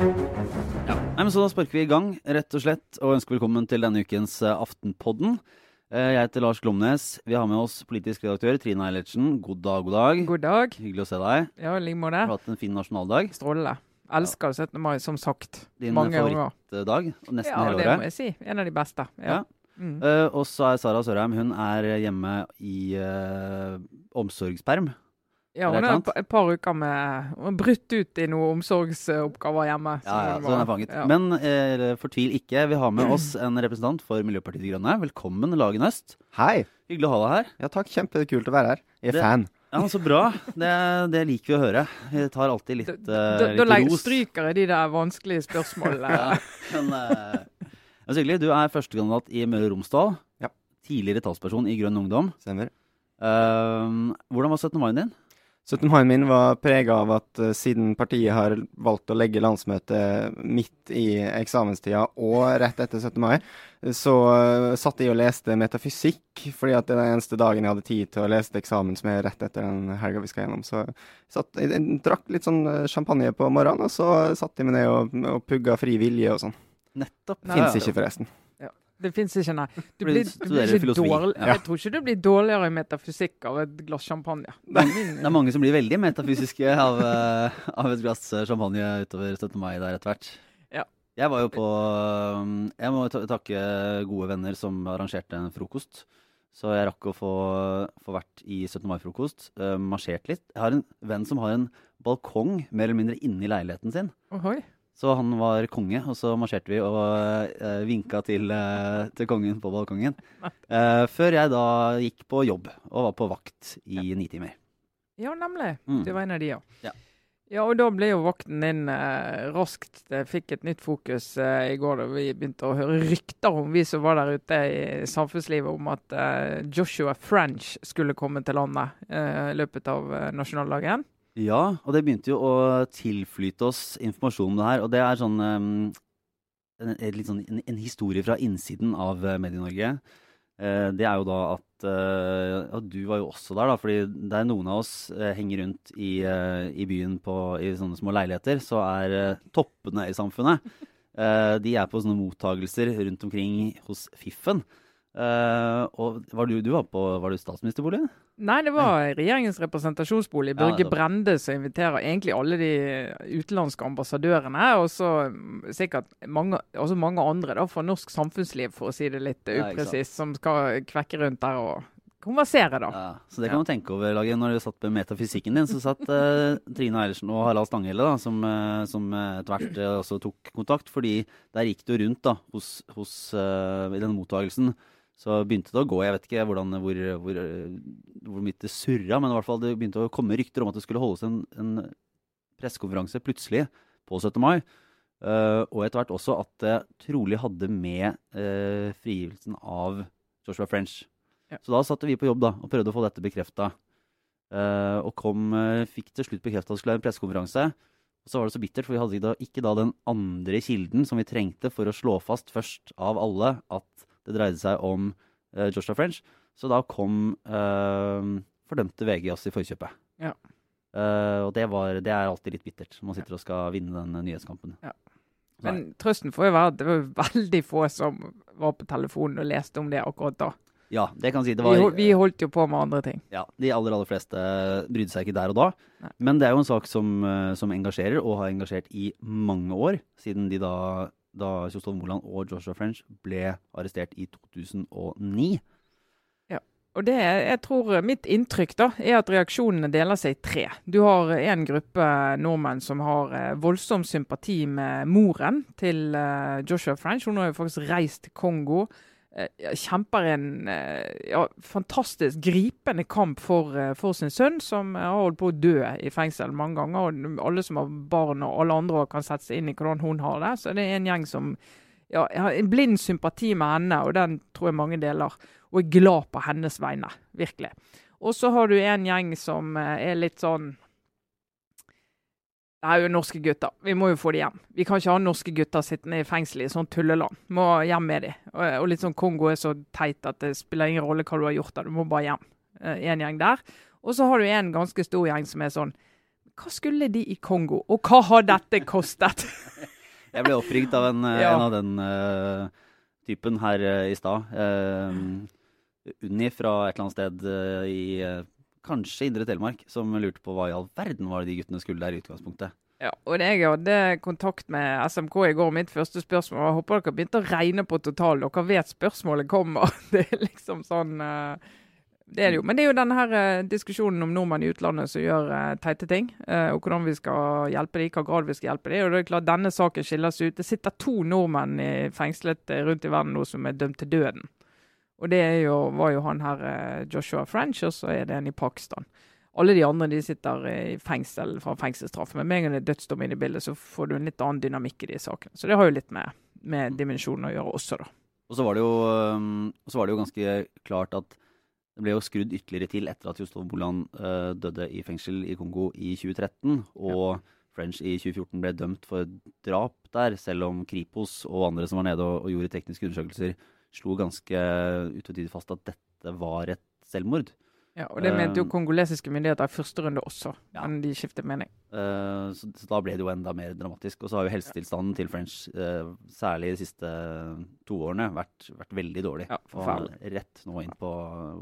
Ja, Nei, men Så da sparker vi i gang, rett og slett, og ønsker velkommen til denne ukens eh, Aftenpodden. Eh, Jeg heter Lars Glomnes. Vi har med oss politisk redaktør Trine Eilertsen. God dag, god dag. God dag. Hyggelig å se deg. Ja, i like måte. Har du hatt en fin nasjonaldag? Strålende. Elsker 17. mai, som sagt. Din Mange ganger. favorittdag? Nesten Ja, hele det må jeg si. En av de beste. Ja. Ja. Mm. Eh, og så er Sara Sørheim hun er hjemme i uh, omsorgsperm. ja, hun er et par uker med Hun er brutt ut i noen omsorgsoppgaver hjemme. Ja, ja, så hun er fanget. ja. Men eh, fortvil ikke. Vi har med oss en representant for Miljøpartiet De Grønne. Velkommen, Lagen Øst. Hei. Hyggelig å ha deg her. Ja, takk. Kjempekult å være her. Jeg er Det- fan. Ja, Så bra. Det, det liker vi å høre. Vi tar alltid litt, Da, litt da, da ros. stryker jeg de der vanskelige spørsmålene. Ja, men, eh, men Sigli. Du er førstekandidat i Møre og Romsdal. Ja. Tidligere talsperson i Grønn Ungdom. Stemmer. Uh, hvordan var 17. mai din? 17. mai min var prega av at uh, siden partiet har valgt å legge landsmøtet midt i eksamenstida og rett etter 17. mai, så uh, satt jeg og leste metafysikk, fordi at det er den eneste dagen jeg hadde tid til å lese til eksamen som er rett etter den helga vi skal gjennom. Så satt, jeg, jeg drakk litt sånn eh, champagne på morgenen, og så satt jeg meg ned og, og pugga fri vilje og sånn. Nettopp. Fins ikke, forresten. Det fins ikke, nei. Du blir, du blir ikke dårlig, Ja. Jeg tror ikke du blir dårligere i metafysikk av et glass champagne. Det er min- Det er mange som blir veldig metafysiske av, eh, av et glass champagne utover 17. mai der etter hvert. Ja. Jeg var jo på um, Jeg må takke gode venner som arrangerte en frokost. Så jeg rakk å få, få vært i 17. mai-frokost. Uh, marsjert litt. Jeg har en venn som har en balkong mer eller mindre inni leiligheten sin. Ohoi. Så han var konge, og så marsjerte vi og uh, vinka til, uh, til kongen på balkongen. Uh, før jeg da gikk på jobb og var på vakt i ni timer. Ja, nemlig. Mm. Du var en av de, ja. Ja. Ja, og da ble jo vakten din eh, raskt Det fikk et nytt fokus eh, i går da vi begynte å høre rykter om, vi som var der ute i samfunnslivet, om at eh, Joshua French skulle komme til landet eh, i løpet av nasjonaldagen. Ja, og det begynte jo å tilflyte oss informasjon om det her. Og det er sånn um, en, sånn, en, en historie fra innsiden av eh, Medie-Norge. Uh, det er jo da at uh, Og Du var jo også der, da. Fordi der noen av oss uh, henger rundt i, i byen på, i sånne små leiligheter, så er toppene i samfunnet De er på sånne mottagelser rundt omkring hos Fiffen. Eh, og var du, du var på Var du statsministerbolig? Nei, det var regjeringens representasjonsbolig. Ja, Børge ja, Brende som inviterer egentlig alle de utenlandske ambassadørene, og så mm, sikkert mange, også mange andre da, fra norsk samfunnsliv, for å si det litt Ja, upresist, som skal kvekke rundt der og konversere, da. Ja, så det kan du tenke over, Lage. Når du satt med metafysikken din, så satt uh, Trine Eilertsen og Harald Stanghelle, da, som, uh, som etter hvert uh, også tok kontakt. Fordi der gikk jo rundt da, hos, hos, i denne mottagelsen. Så begynte det å gå. Jeg vet ikke hvordan, hvor, hvor, eh, hvor mye det surra, men i hvert fall det begynte å komme rykter om at det skulle holdes en, en pressekonferanse plutselig på 17. mai. Uh, og etter hvert også at det trolig hadde med uh, frigivelsen av Joshua French. Ja. Så da satte vi på jobb da, og prøvde å få dette bekrefta. og kom, eh, fikk til slutt bekrefta at det skulle være en pressekonferanse. Og så var det så bittert, for vi hadde da, ikke da den andre kilden som vi trengte for å slå fast først av alle at det dreide seg om uh, Joshua French. Så da kom uh, fordømte VG oss i forkjøpet. Ja. Uh, og det, var, det er alltid litt bittert når man sitter og skal vinne den nyhetskampen. Ja. Men trøsten får jo være at det var veldig få som var på telefonen og leste om det akkurat da. Ja, det kan jeg si. Det Vi, var, hol- vi holdt jo på med andre ting. Ja, De aller aller fleste brydde seg ikke der og da. Nei. Men det er jo en sak som, som engasjerer, og har engasjert i mange år. Siden de da, da Kjostolv Moland og Joshua French ble arrestert i 2009. Ja, Og det, jeg tror Mitt inntrykk da, er at reaksjonene deler seg i tre. Du har en gruppe nordmenn som har eh, voldsom sympati med moren til eh, Joshua French. Hun har jo faktisk reist til Kongo. Eh, Kjemper en eh, ja, fantastisk gripende kamp for, eh, for sin sønn, som har holdt på å dø i fengsel mange ganger. og Alle som har barn og alle andre kan sette seg inn i hvordan hun har det. Så det er en gjeng som ja, har en blind sympati med henne, og den tror jeg mange deler. Og er glad på hennes vegne, virkelig. Og så har du en gjeng som er litt sånn Det er jo norske gutter. Vi må jo få de hjem. Vi kan ikke ha norske gutter sittende i fengsel i sånn tulleland. Må hjem med de. Og, og litt sånn Kongo er så teit at det spiller ingen rolle hva du har gjort der, du må bare hjem. Eh, En gjeng der. Og så har du en ganske stor gjeng som er sånn Hva skulle de i Kongo, og hva har dette kostet? Jeg ble oppringt av en, eh, Ja. en av den uh, typen her uh, i stad. Uh, Unni fra et eller annet sted i kanskje Indre Telemark, som lurte på hva i all verden var det de guttene skulle der i utgangspunktet. Ja, og jeg hadde kontakt med SMK i går. Mitt første spørsmål var håper dere begynte å regne på total. Dere vet spørsmålet kommer. Det er liksom sånn eh, Det er det jo. Men det er jo denne her eh, diskusjonen om nordmenn i utlandet som gjør eh, teite ting. og hvordan vi skal hjelpe dem, hva grad vi skal hjelpe dem. Og det er klart Denne saken skiller seg ut. Det sitter to nordmenn i, fengslet rundt i verden nå som er dømt til døden. Og det jo, var jo han her eh, Joshua French, og så er det en i Pakistan. Alle de andre de sitter i fengsel fra fengselsstraff. Men med en gang det er dødsdom inne i bildet, så får du en litt annen dynamikk i de sakene. Så det har jo litt med, med dimensjonen å gjøre også, da. Og så var det jo, um, så var det jo ganske klart at det ble jo skrudd ytterligere til etter at Justov Boland uh, døde i fengsel i Kongo i 2013. Og French i 2014 ble dømt for drap der, selv om Kripos og andre som var nede og, og gjorde tekniske undersøkelser, slo ganske utvetydig fast at dette var et selvmord. Ja, og det mente jo Um, kongolesiske myndigheter i første runde også, Ja. men de skiftet mening. Eh, så, så da ble det jo enda mer dramatisk. Og så har jo helsetilstanden til French, eh, særlig de siste to årene, vært, vært veldig dårlig. Ja, og forferdelig. rett nå inn på,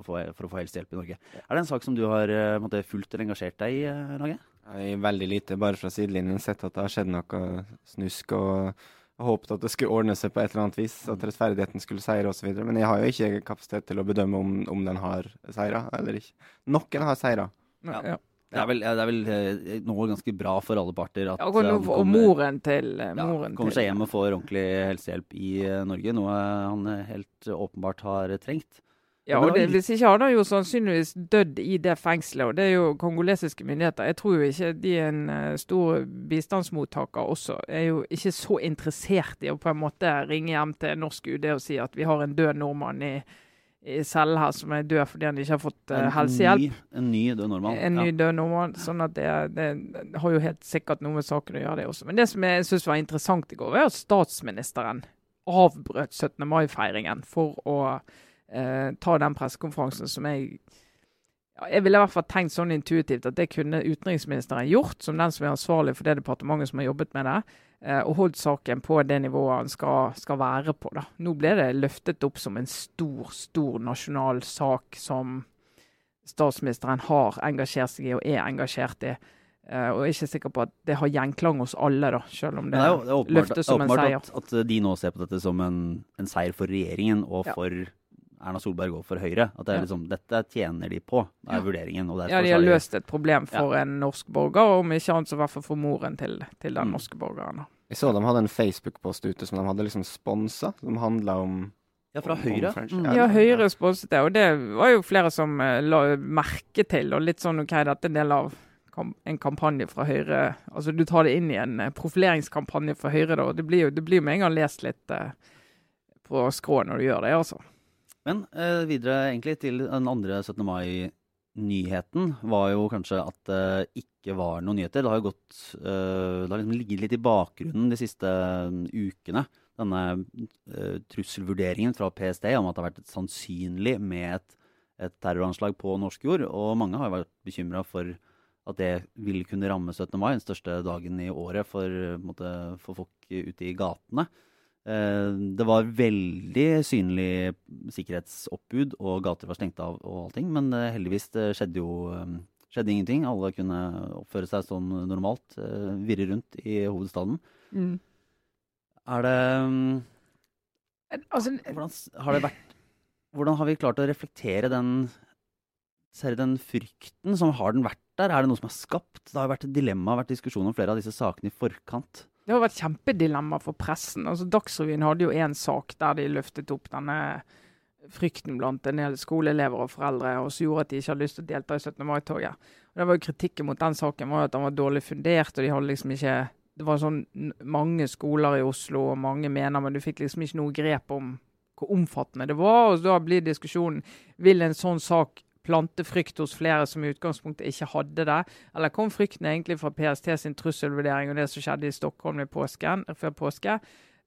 for, for å få helsehjelp i Norge. Er det en sak som du har eh, måte, fulgt eller engasjert deg i, eh, er veldig lite, bare fra sidelinjen, sett at det har skjedd noe snusk. og håpet at det skulle ordne seg på et eller annet vis, at rettferdigheten skulle seire osv. Men jeg har jo ikke kapasitet til å bedømme om, om den har seira eller ikke. Noen har seira. Ja. Ja. Det er vel, det er vel noe ganske bra for alle parter at Ja, og, eh, han og moren til moren ja, kommer seg hjem og får ordentlig helsehjelp i eh, Norge, noe han eh, helt åpenbart har trengt. Ja, og det, Hvis ikke hadde han jo sannsynligvis dødd i det fengselet. og Det er jo kongolesiske myndigheter. Jeg tror jo ikke de er en eh, stor bistandsmottaker også. Er jo ikke så interessert i å på en måte ringe hjem til norsk UD og si at vi har en død nordmann i, i cellen her som er død fordi han ikke har fått eh, En helsehjelp. Ny, en ny død nordmann. En ny ja. død nordmann. Sånn at det, det har jo helt sikkert noe med saken å gjøre, det også. Men det som jeg syns var interessant i går, var at statsministeren avbrøt 17. mai-feiringen for å eh, ta den pressekonferansen som jeg Jeg ville i hvert fall tenkt sånn intuitivt at det kunne utenriksministeren gjort, som den som er ansvarlig for det departementet som har jobbet med det, eh, og holdt saken på det nivået han skal, skal være på. da. Nå ble det løftet opp som en stor, stor nasjonal sak som statsministeren har engasjert seg i og er engasjert i. Eh, og jeg er ikke sikker på at det har gjenklang hos alle, da, selv om det, det er det er åpenbart, løftes som en åpenbart seier. at, at de nå ser på dette som en, en seier for regjeringen og Ja. for Erna Solberg går for Høyre. At det er liksom, dette tjener de på, det er Ja. vurderingen. Ja, de har løst et problem for en norsk borger, og om ikke annet så i hvert fall for moren til, til den Mm. norske borgeren. Jeg så de hadde en Facebook-post ute som de hadde liksom sponsa, som handla om Ja, fra Høyre. Mm. Ja, Ja, Høyre sponset det, og det var jo flere som eh, la merke til. Og litt sånn OK, dette er en del av kam en kampanje fra Høyre. Altså du tar det inn i en eh, profileringskampanje for Høyre, da. og Det blir jo det blir med en gang lest litt uh, på skrå når du gjør det, altså. Men eh, videre egentlig til den andre 17. mai-nyheten var jo kanskje at det ikke var noen nyheter. Det har jo gått eh, Det har liksom ligget litt i bakgrunnen de siste eh, ukene. Denne eh, trusselvurderingen fra PST om at det har vært sannsynlig med et, et terroranslag på norsk jord. Og mange har vært bekymra for at det vil kunne ramme 17. mai, den største dagen i året for, måte, for folk ute i gatene. Eh, Det var veldig synlig sikkerhetsoppbud, og gater var stengt av og allting. Men eh, heldigvis det skjedde jo eh, skjedde ingenting. Alle kunne oppføre seg som normalt. eh, Virre rundt i hovedstaden. Er det mm, Altså, hvordan, har det vært, hvordan har vi klart å reflektere den Ser den frykten som har den vært der? Er det noe som er skapt? Det har vært et dilemma, vært diskusjon om flere av disse sakene i forkant. Det har vært kjempedilemma for pressen. Altså, Dagsrevyen hadde jo én sak der de løftet opp denne frykten blant en del skoleelever og foreldre, og som gjorde at de ikke hadde lyst til å delta i 17. mai-toget. Og det var jo Kritikken mot den saken var at den var dårlig fundert, og de hadde liksom ikke Det var sånn mange skoler i Oslo, og mange mener, men du fikk liksom ikke noe grep om hvor omfattende det var. Og da blir diskusjonen vil en sånn sak plante frykt hos flere som i utgangspunktet ikke hadde det? Eller kom frykten egentlig fra PST sin trusselvurdering og det som skjedde i Stockholm i påsken, før påske?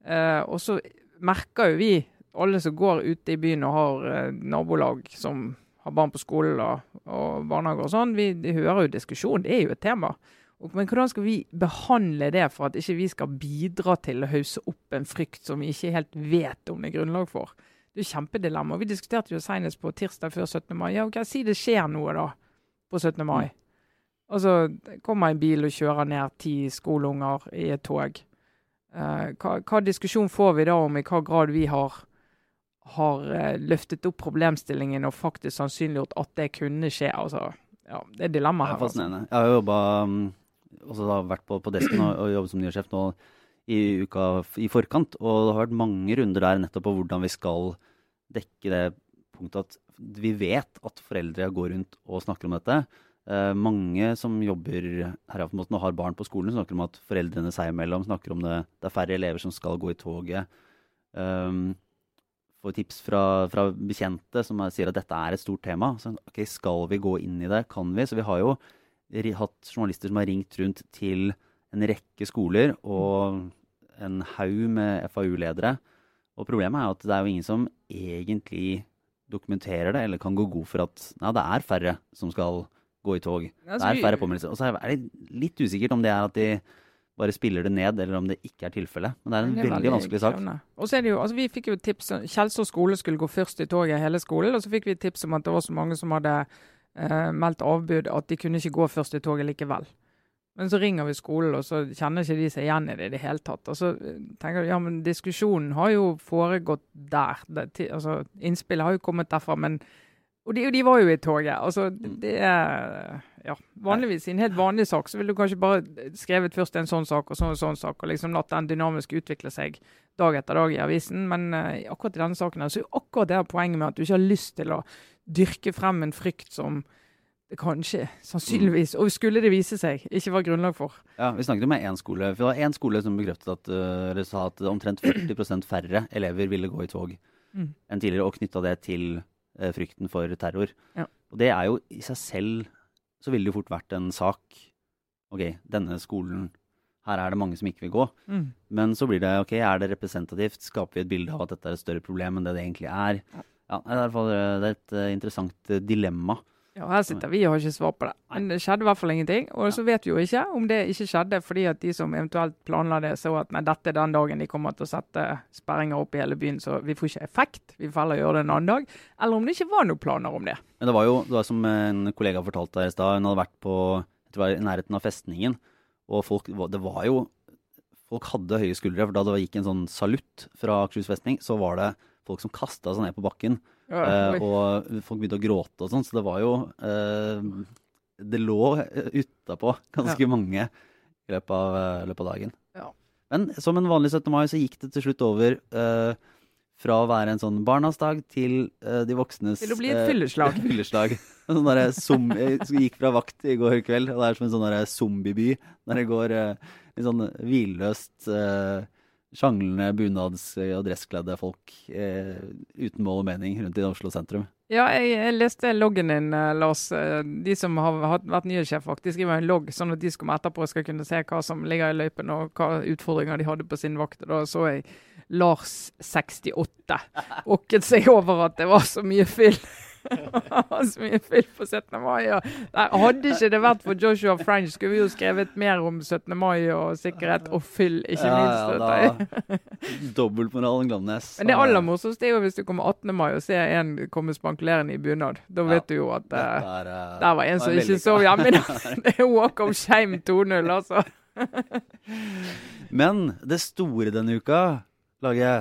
Eh, og så merker jo vi, alle som går ute i byen og har eh, nabolag som har barn på skolen, og, og barnehager og sånn, vi hører jo diskusjon, det er jo et tema. Men hvordan skal vi behandle det for at ikke vi skal bidra til å hausse opp en frykt som vi ikke helt vet om det er grunnlag for? Det er kjempedilemma. Vi diskuterte jo senest på tirsdag før 17. mai. Ja, ok, Si det skjer noe da på 17. mai. Mm. Og så kommer en bil og kjører ned ti skoleunger i et tog. Uh, hva, hva, diskusjon får vi da om i hva grad vi har, har uh, løftet opp problemstillingen og faktisk sannsynliggjort at det kunne skje? Altså, ja, det er dilemma her. Det er altså. fascinerende. Altså. Jeg har jo jobba um da vært på, på desken og, og jobbet som nyhetssjef nå i uka i forkant. Og det har vært mange runder der nettopp på hvordan vi skal dekke det punktet at vi vet at foreldre går rundt og snakker om dette. Eh, mange som jobber her og har barn på skolen, snakker om at foreldrene seg imellom snakker om det. Det er færre elever som skal gå i toget. Um, får tips fra, fra, bekjente som sier at dette er et stort tema. Så, ok, Skal vi gå inn i det? Kan vi? Så vi har jo hatt journalister som har ringt rundt til en rekke skoler og en haug med FAU-ledere. Og problemet er at det er jo ingen som egentlig dokumenterer det, eller kan gå god for at nei, det er færre som skal gå i tog. Det er færre påmeldelser. Og så er det litt usikkert om det er at de bare spiller det ned, eller om det ikke er tilfellet. Men det er en det er veldig, veldig vanskelig sak. Og så er det jo, altså Vi fikk jo tips Kjelsås skole skulle gå først i toget hele skolen, og så fikk vi tips om at det var så mange som hadde eh, meldt avbud at de kunne ikke gå først i toget likevel. Men så ringer vi skolen, og så kjenner ikke de seg igjen i det i det hele tatt. Og så eh, tenker du ja, men diskusjonen har jo foregått der. Det, altså, Innspillet har jo kommet derfra. men og de, de, var jo i toget. altså mm. det er, ja, Vanligvis i en helt vanlig sak så ville du kanskje bare skrevet først en sånn sak og sånn og sånn sak, og liksom latt den dynamisk utvikle seg dag etter dag i avisen. Men uh, akkurat i denne saken her, så er jo akkurat det poenget med at du ikke har lyst til å dyrke frem en frykt som kanskje, sannsynligvis, og skulle det vise seg, ikke var grunnlag for. Ja, Vi snakket jo med én skole. For det var én skole som bekreftet at, det eller sa at omtrent 40 færre elever ville gå i tog mm. enn tidligere, og knytta det til uh, frykten for terror. Ja. Og det er jo i seg selv så ville det jo fort vært en sak OK, denne skolen her er det mange som ikke vil gå. Mm. Men så blir det OK, er det representativt? Skaper vi et bilde av at dette er et større problem enn det det egentlig er? Ja, det er, det fall et eh, interessant eh, dilemma. Ja, her sitter vi og har ikke svar på det. Men det skjedde i hvert fall ingenting. Og så vet vi jo ikke om det ikke skjedde fordi at de som eventuelt planla det, så at nei, dette er den dagen de kommer til å sette sperringer opp i hele byen, så vi får ikke effekt. Vi får heller gjøre det en annen dag. Eller om det ikke var noen planer om det. Men det var jo det var som en kollega fortalte her i stad, hun hadde vært på jeg tror det var i nærheten av festningen, og folk, det var jo Folk hadde høye skuldre, for da det gikk en sånn salutt fra Akershus festning, så var det folk som kasta seg ned på bakken. Ja, eh, og folk begynte å gråte og sånn, så det var jo eh, Det lå utapå ganske ja. mange i løpet av, eh, løpet av dagen. Ja. Men som en vanlig 17. mai så gikk det til slutt over eh, fra å være en sånn barnas dag til uh, de voksnes Til å bli et fylleslag. fylleslag. Sånn der, som, jeg gikk fra vakt i går kveld, og det er som en sånn zombieby. Der det går uh, litt sånn hvilløst eh, sjanglende bunads- og dresskledde folk eh, uten mål og mening rundt i Oslo sentrum. Ja, jeg, jeg leste loggen din, eh, Lars. Eh, de som har vært nyhetssjef, de skriver en logg, sånn at de som etterpå skal kunne se hva som ligger i løypen og hva utfordringer de hadde på sin vakt. Da så jeg Lars 68 okket seg over at det var så mye fyll. Så mye fyll på 17. mai. Og hadde ikke det vært for Joshua French, skulle vi jo skrevet mer om 17. mai og sikkerhet og fyll, ikke ja, minst. Ja, Dobbeltmoralen Glamnes. Men det aller morsomste er jo hvis du kommer 18. mai og ser en komme spankulerende i bunad. Da vet du jo at uh, er, uh, der var en som ikke sov hjemme. det er walk of shame 2-0, altså. Men det store denne uka, Lage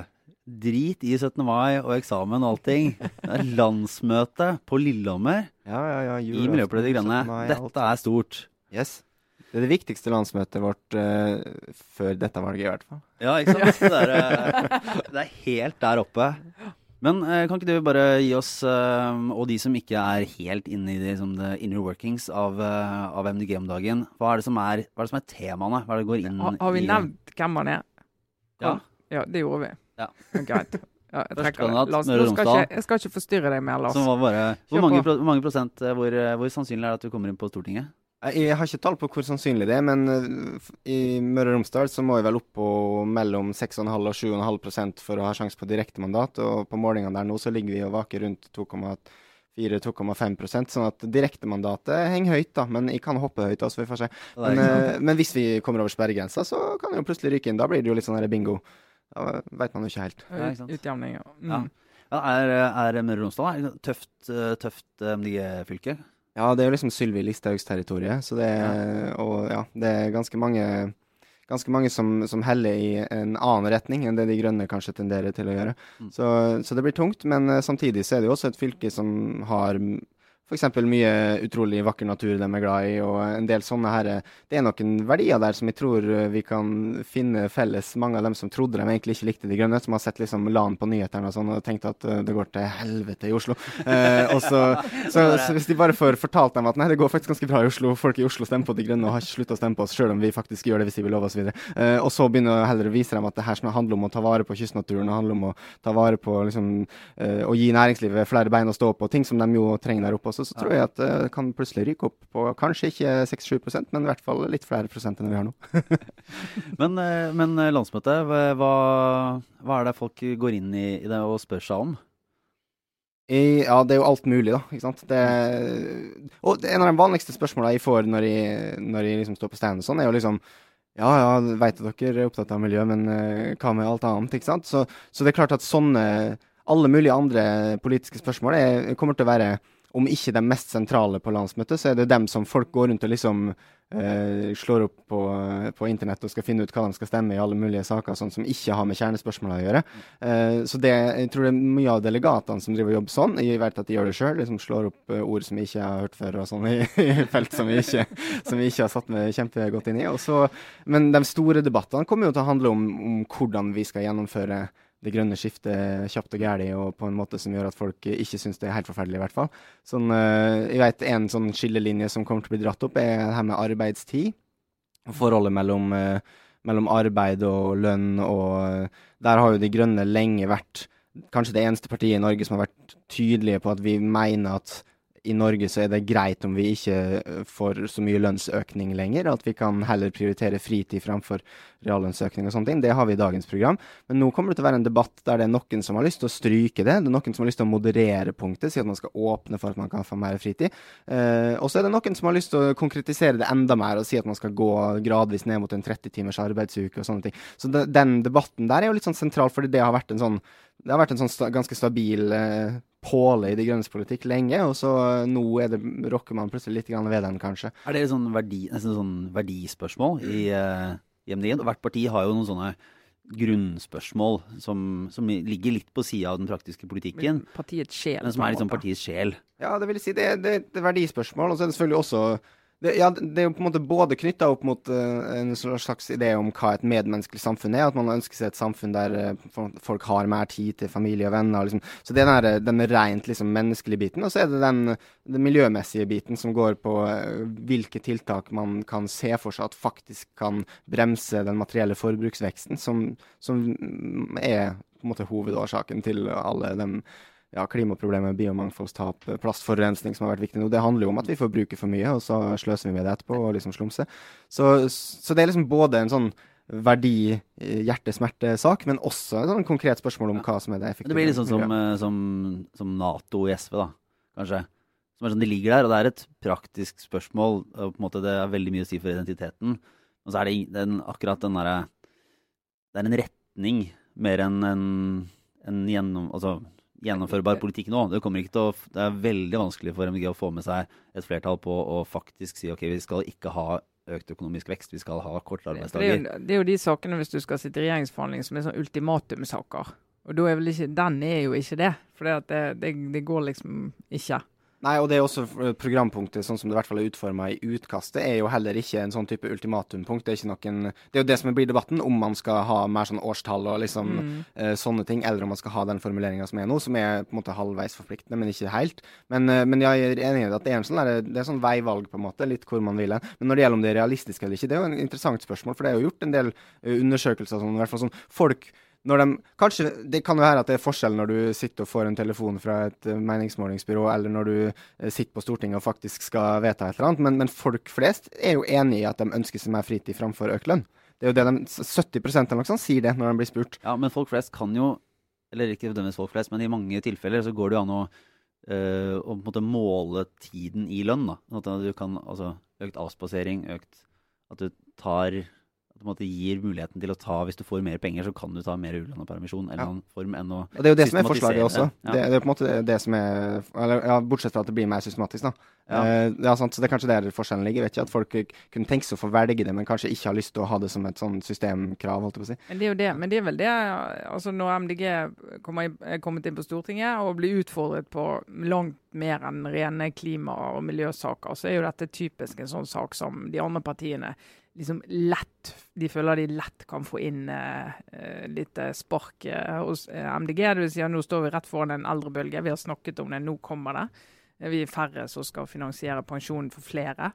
Drit i 17. mai og eksamen og allting. Det er landsmøte på Lillehammer ja, ja, ja, i Miljøpartiet De Grønne. Dette er stort. Yes. Det er det viktigste landsmøtet vårt uh, før dette valget, i hvert fall. Ja, ikke sant. Det er, uh, det er helt der oppe. Men uh, kan ikke du bare gi oss, og de som ikke er helt inne i det, liksom, the inner workings av, av MDG om dagen, hva er det som er, hva er, det som er temaene? Hva er det går inn har, har vi nevnt hvem han er? Ja. ja, det gjorde vi. Ja. Greit. Ja, jeg trekker det. Møre og Romsdal. Jeg skal ikke forstyrre deg mer, Lars. Bare, hvor, mange, hvor, mange, prosent, eh, hvor, eh, hvor, sannsynlig er det at du kommer inn på Stortinget? Jeg har ikke tall på hvor sannsynlig det er, men uh, i Møre og Romsdal så må jeg vel opp på mellom 6,5 og 7,5% for å ha sjanse på direktemandat. Og på målingene der nå så ligger vi og vaker rundt 2,2 4-2,5% sånn at direktemandatet henger høyt, da. Men jeg kan hoppe høyt, altså, vi får se. Men, eh, men hvis vi kommer over sperregrensa, så kan det jo plutselig ryke inn. Da blir det jo litt sånn bingo. Da veit man jo ikke helt. Ja, ikke sant. Utjevning. Ja. Mm. Ja. Ja, er, er Møre og Romsdal et tøft, eh, tøft MDG-fylke? Ja, det er jo liksom Sylvi Listhaugs territorium, så det er, og ja, det er ganske mange Ganske mange som, som heller i en annen retning enn det De Grønne kanskje tenderer til å gjøre. Mm. Så, så det blir tungt, men eh, samtidig så er det jo også et fylke som har f.eks. mye utrolig vakker natur de er glad i, og en del sånne her eh, Det er noen verdier der som jeg tror eh, vi kan finne felles. Mange av dem som trodde de egentlig ikke likte De Grønne, som har sett liksom LAN på nyhetene og sånn og tenkt at eh, det går til helvete i Oslo. Eh, og så, så, så hvis de bare får fortalt dem at nei, det går faktisk ganske bra i Oslo, folk i Oslo stemmer på De Grønne og har ikke slutta å stemme på oss, sjøl om vi faktisk gjør det hvis de vil love oss videre. Eh, og så begynner å heller vise dem at det her som handler om å ta vare på kystnaturen, og handler om å ta vare på liksom eh, å gi næringslivet flere bein å stå på, ting som de jo trenger der oppe også, så tror jeg at eh, det kan plutselig ryke opp på kanskje ikke 6-7 men i hvert fall litt flere prosent enn vi har nå. Men, eh, men eh, landsmøtet, hva, hva er det folk går inn i, i det og spør seg om? I, ja, det er jo alt mulig, da. ikke sant? Det, og det, en av de vanligste spørsmåla jeg får når jeg, når jeg liksom står på stand og sånn, er jo liksom Ja, ja, veit at dere er opptatt av miljø, men uh, hva med alt annet? ikke sant? Så, så det er klart at sånne Alle mulige andre politiske spørsmål er, kommer til å være om ikke de mest sentrale på landsmøtet, så er det dem som folk går rundt og liksom eh, slår opp på, på internett og skal finne ut hva de skal stemme i alle mulige saker, sånn som ikke har med kjernespørsmåla å gjøre. Eh, så det, jeg tror det er mye av delegatene som driver og jobber sånn. Jeg vet at de gjør det sjøl, liksom slår opp eh, ord som jeg ikke har hørt før, og sånn i, i felt som vi ikke, som vi ikke har satt meg kjempegodt inn i. Også, men de store debattene kommer jo til å handle om, om hvordan vi skal gjennomføre det grønne skiftet kjapt og gærlig, og på en måte som gjør at folk ikke syns det er helt forferdelig, i hvert fall. Sånn, eh, jeg vet En sånn skillelinje som kommer til å bli dratt opp, er det her med arbeidstid. Og Forholdet mellom, eh, mellom arbeid og lønn. og eh, Der har jo De Grønne lenge vært kanskje det eneste partiet i Norge som har vært tydelige på at vi mener at i Norge så er det greit om vi ikke eh, får så mye lønnsøkning lenger, at vi kan heller prioritere fritid framfor reallønnsøkning og sånne ting. Det har vi i dagens program. Men nå kommer det til å være en debatt der det er noen som har lyst til å stryke det. Det er noen som har lyst til å moderere punktet, si at man skal åpne for at man kan få mer fritid. Eh, og så er det noen som har lyst til å konkretisere det enda mer og si at man skal gå gradvis ned mot en 30 timers arbeidsuke og sånne ting. Så det, den debatten der er jo litt sånn sentral, fordi det har vært en sånn det har vært en sånn sta ganske stabil eh, påle i De Grønnes politikk lenge, og så eh, nå er det, rokker man plutselig litt grann ved den, kanskje. Er det sånn verdi, nesten sånn verdispørsmål i, uh, i MDG? Hvert parti har jo noen sånne grunnspørsmål som, som ligger litt på sida av den praktiske politikken, Partiets sjel. men som er liksom partiets sjel. Ja, det vil si. Det, det, det er verdispørsmål, og så er det selvfølgelig også det, ja, det er jo på en måte både knytta opp mot uh, en slags idé om hva et medmenneskelig samfunn er. At man ønsker seg et samfunn der uh, folk har mer tid til familie og venner. Liksom. Så det er den, rent liksom, menneskelige biten. Og så er det den, den miljømessige biten som går på uh, hvilke tiltak man kan se for seg at faktisk kan bremse den materielle forbruksveksten, som, som mm, er på en måte hovedårsaken til alle de ja, klimaproblemet, biomangfoldstap, plastforurensning som har vært viktig nå. Det handler jo om at vi forbruker for mye, og så sløser vi med det etterpå og liksom slumser. Så, så det er liksom både en sånn verdi, eh, hjerte-smerte-sak, men også et sånn konkret spørsmål om hva som er det effektive. det blir litt sånn som, eh, som, som Nato i SV, da, kanskje. Som er sånn, De ligger der, og det er et praktisk spørsmål. og på en måte Det er veldig mye å si for identiteten. Og så er det den, akkurat den derre Det er en retning mer enn en, en gjennom, altså, gjennomførbar politikk nå. Det, å, det er veldig vanskelig for MDG å få med seg et flertall på å faktisk si ok, vi skal ikke ha økt økonomisk vekst, vi skal ha kortere arbeidsdager. Det det er jo de sakene hvis du skal sitte i regjeringsforhandling som er sånn ultimatumsaker. Og er ikke, den er jo ikke det. For det, det går liksom ikke. Nei, og det er også eh, programpunktet, sånn som det i hvert fall er utforma i utkastet, er jo heller ikke en sånn type ultimatumpunkt. Det er noen Det er jo det som blir debatten, om man skal ha mer sånn årstall og liksom Mm. uh, sånne ting, eller om man skal ha den formuleringa som er nå, som er på en måte halvveis forpliktende, men ikke helt. Men, uh, men jeg er enig i at det er en sånn, der, det er sånn veivalg, på en måte, litt hvor man vil hen. Men når det gjelder om det er realistisk eller ikke, det er jo en interessant spørsmål, for det er jo gjort en del undersøkelser sånn, i hvert fall sånn folk når de, kanskje, Det kan jo være at det er forskjell når du sitter og får en telefon fra et eh, meningsmålingsbyrå, eller når du eh, sitter på Stortinget og faktisk skal vedta et eller annet, men, men folk flest er jo enig i at de ønsker seg mer fritid framfor økt lønn. Det er jo det de, 70 eller noe sånt sier det når de blir spurt. Ja, men folk flest kan jo Eller ikke nødvendigvis folk flest, men i mange tilfeller så går det jo an å eh, å på en måte måle tiden i lønn. da. At du kan, altså Økt avspasering, økt At du tar på en måte gir muligheten til å ta Hvis du får mer penger, så kan du ta mer ulønna permisjon. eller Ja. annen form enn å Og det er jo det som er forslaget også. Ja. Det, det er på en måte det som er eller, ja, Bortsett fra at det blir mer systematisk, da. Ja. Eh, ja, sant, så Det er kanskje der forskjellen ligger. Vet ikke At folk kunne tenke seg å få velge det, men kanskje ikke har lyst til å ha det som et sånn systemkrav. holdt jeg på å si. Men det er jo det. Men det er vel det altså Når MDG kommer, er kommet inn på Stortinget og blir utfordret på langt mer enn rene klima- og miljøsaker, så er jo dette typisk en sånn sak som de andre partiene liksom lett De føler de lett kan få inn eh, litt eh, spark uh, hos MDG. Det vil si at nå står vi rett foran en eldrebølge. Vi har snakket om det, nå kommer det. Vi er færre som skal finansiere pensjonen for flere.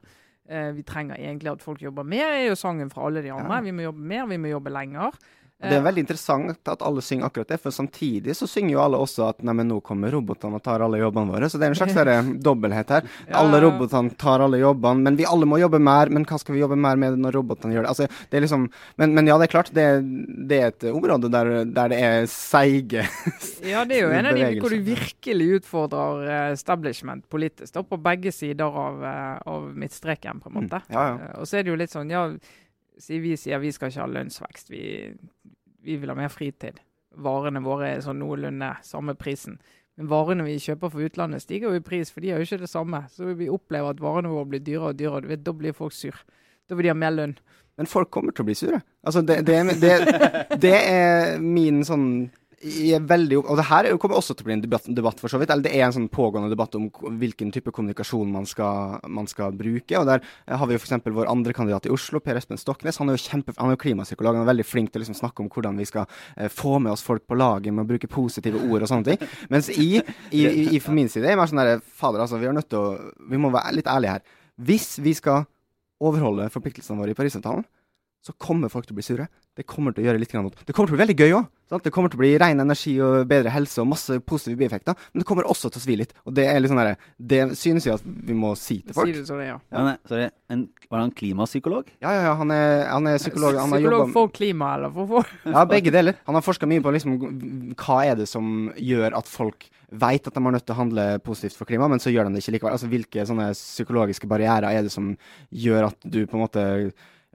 Uh, vi trenger egentlig at folk jobber mer, er jo sangen fra alle de andre. Ja. Vi må jobbe mer, vi må jobbe lenger. Det er veldig interessant at alle synger akkurat det, for samtidig så synger jo alle også at nei, nå kommer robotene og tar alle jobbene våre. Så det er en slags der dobbelthet her. Ja. Alle robotene tar alle jobbene, men vi alle må jobbe mer. Men hva skal vi jobbe mer med når robotene gjør det? Altså, det er liksom, men, men ja, det er klart, det, det er et område der, der det er seige Ja, det er jo en av de hvor du virkelig utfordrer eh, establishment politisk, da, på begge sider av, eh, av midtstreken, på en måte. Mm, ja, ja. Eh, Og så er det jo litt sånn, ja, si- vi sier vi skal ikke ha lønnsvekst, vi, vi vil ha mer fritid. Varene våre er sånn noenlunde samme prisen. Men varene vi kjøper for utlandet stiger jo i pris, for de er jo ikke det samme. Så vi opplever at varene våre blir dyrere og dyrere. Vet, Da blir folk sur. Da vil de ha mer lønn. Men folk kommer til å bli sure. Altså, det, det, det, det er min sånn veldig, Og det her er kommer også til å bli en debatt, debatt, for så vidt. Eller det er en sånn pågående debatt om hvilken type kommunikasjon man skal, man skal bruke. Og der har vi jo f.eks. vår andre kandidat i Oslo, Per Espen Stoknes. Han er jo kjempe, han er jo klimapsykolog. Han er veldig flink til å liksom snakke om hvordan vi skal eh, få med oss folk på laget med å bruke positive ord og sånne ting. Mens i, i, i, i for min side er mer sånn derre Fader, altså, vi er nødt til å Vi må være litt ærlige her. Hvis vi skal overholde forpliktelsene våre i Parisavtalen, så kommer folk til å bli sure. Det kommer til å gjøre litt vondt. Det kommer til å bli veldig gøy òg. Det kommer til å bli ren energi og bedre helse og masse positive bieffekter. Men det kommer også til å svi litt. Og det er litt sånn der, det synes jeg at vi må si til folk. det som det er, ja. Ja, Men, sorry. En, var han klimapsykolog? Ja, ja, ja. Han er, han er psykolog. Han har Psykolog for klima, eller for for Ja, begge deler. Han har forska mye på liksom, hva er det som gjør at folk vet at de er nødt til å handle positivt for klima, men så gjør de det ikke likevel. Altså, Hvilke sånne psykologiske barrierer er det som gjør at du på en måte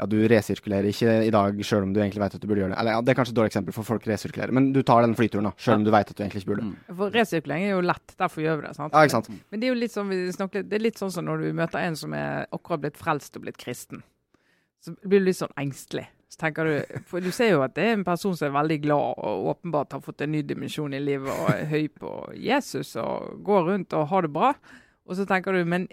ja, du resirkulerer ikke i dag, sjøl om du egentlig vet at du burde gjøre det. Eller ja, Det er kanskje et dårlig eksempel, for folk resirkulerer. Men du tar den flyturen, da, sjøl om du vet at du egentlig ikke burde. Mm. For resirkulering er jo lett, derfor gjør vi det. sant? Ja, ikke sant? Men det er jo litt sånn, vi snakket, det er litt sånn som når du møter en som er akkurat blitt frelst og blitt kristen. Så blir du litt sånn engstelig. Så tenker du, for du ser jo at det er en person som er veldig glad og åpenbart har fått en ny dimensjon i livet og er høy på Jesus og går rundt og har det bra. Og så tenker du, men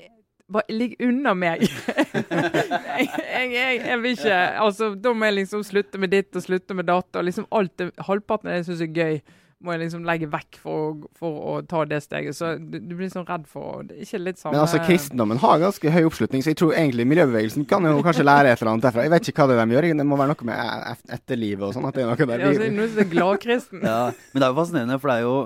ligg unna meg. jeg, jeg, jeg, jeg vil ikke altså, Da må jeg liksom slutte med ditt og slutte med data. Og liksom alt det, halvparten av det jeg syns er gøy, må jeg liksom legge vekk for, for å ta det steget. Så du, du blir sånn redd for Det er ikke litt samme Men altså, kristendommen har ganske høy oppslutning, så jeg tror egentlig miljøbevegelsen kan jo kanskje lære et eller annet derfra. Jeg vet ikke hva det er de gjør. Det må være noe med e- etterlivet og sånn. At det er noe der. ja, altså, noe som er gladkristen. Ja, men det er jo fascinerende, for det er jo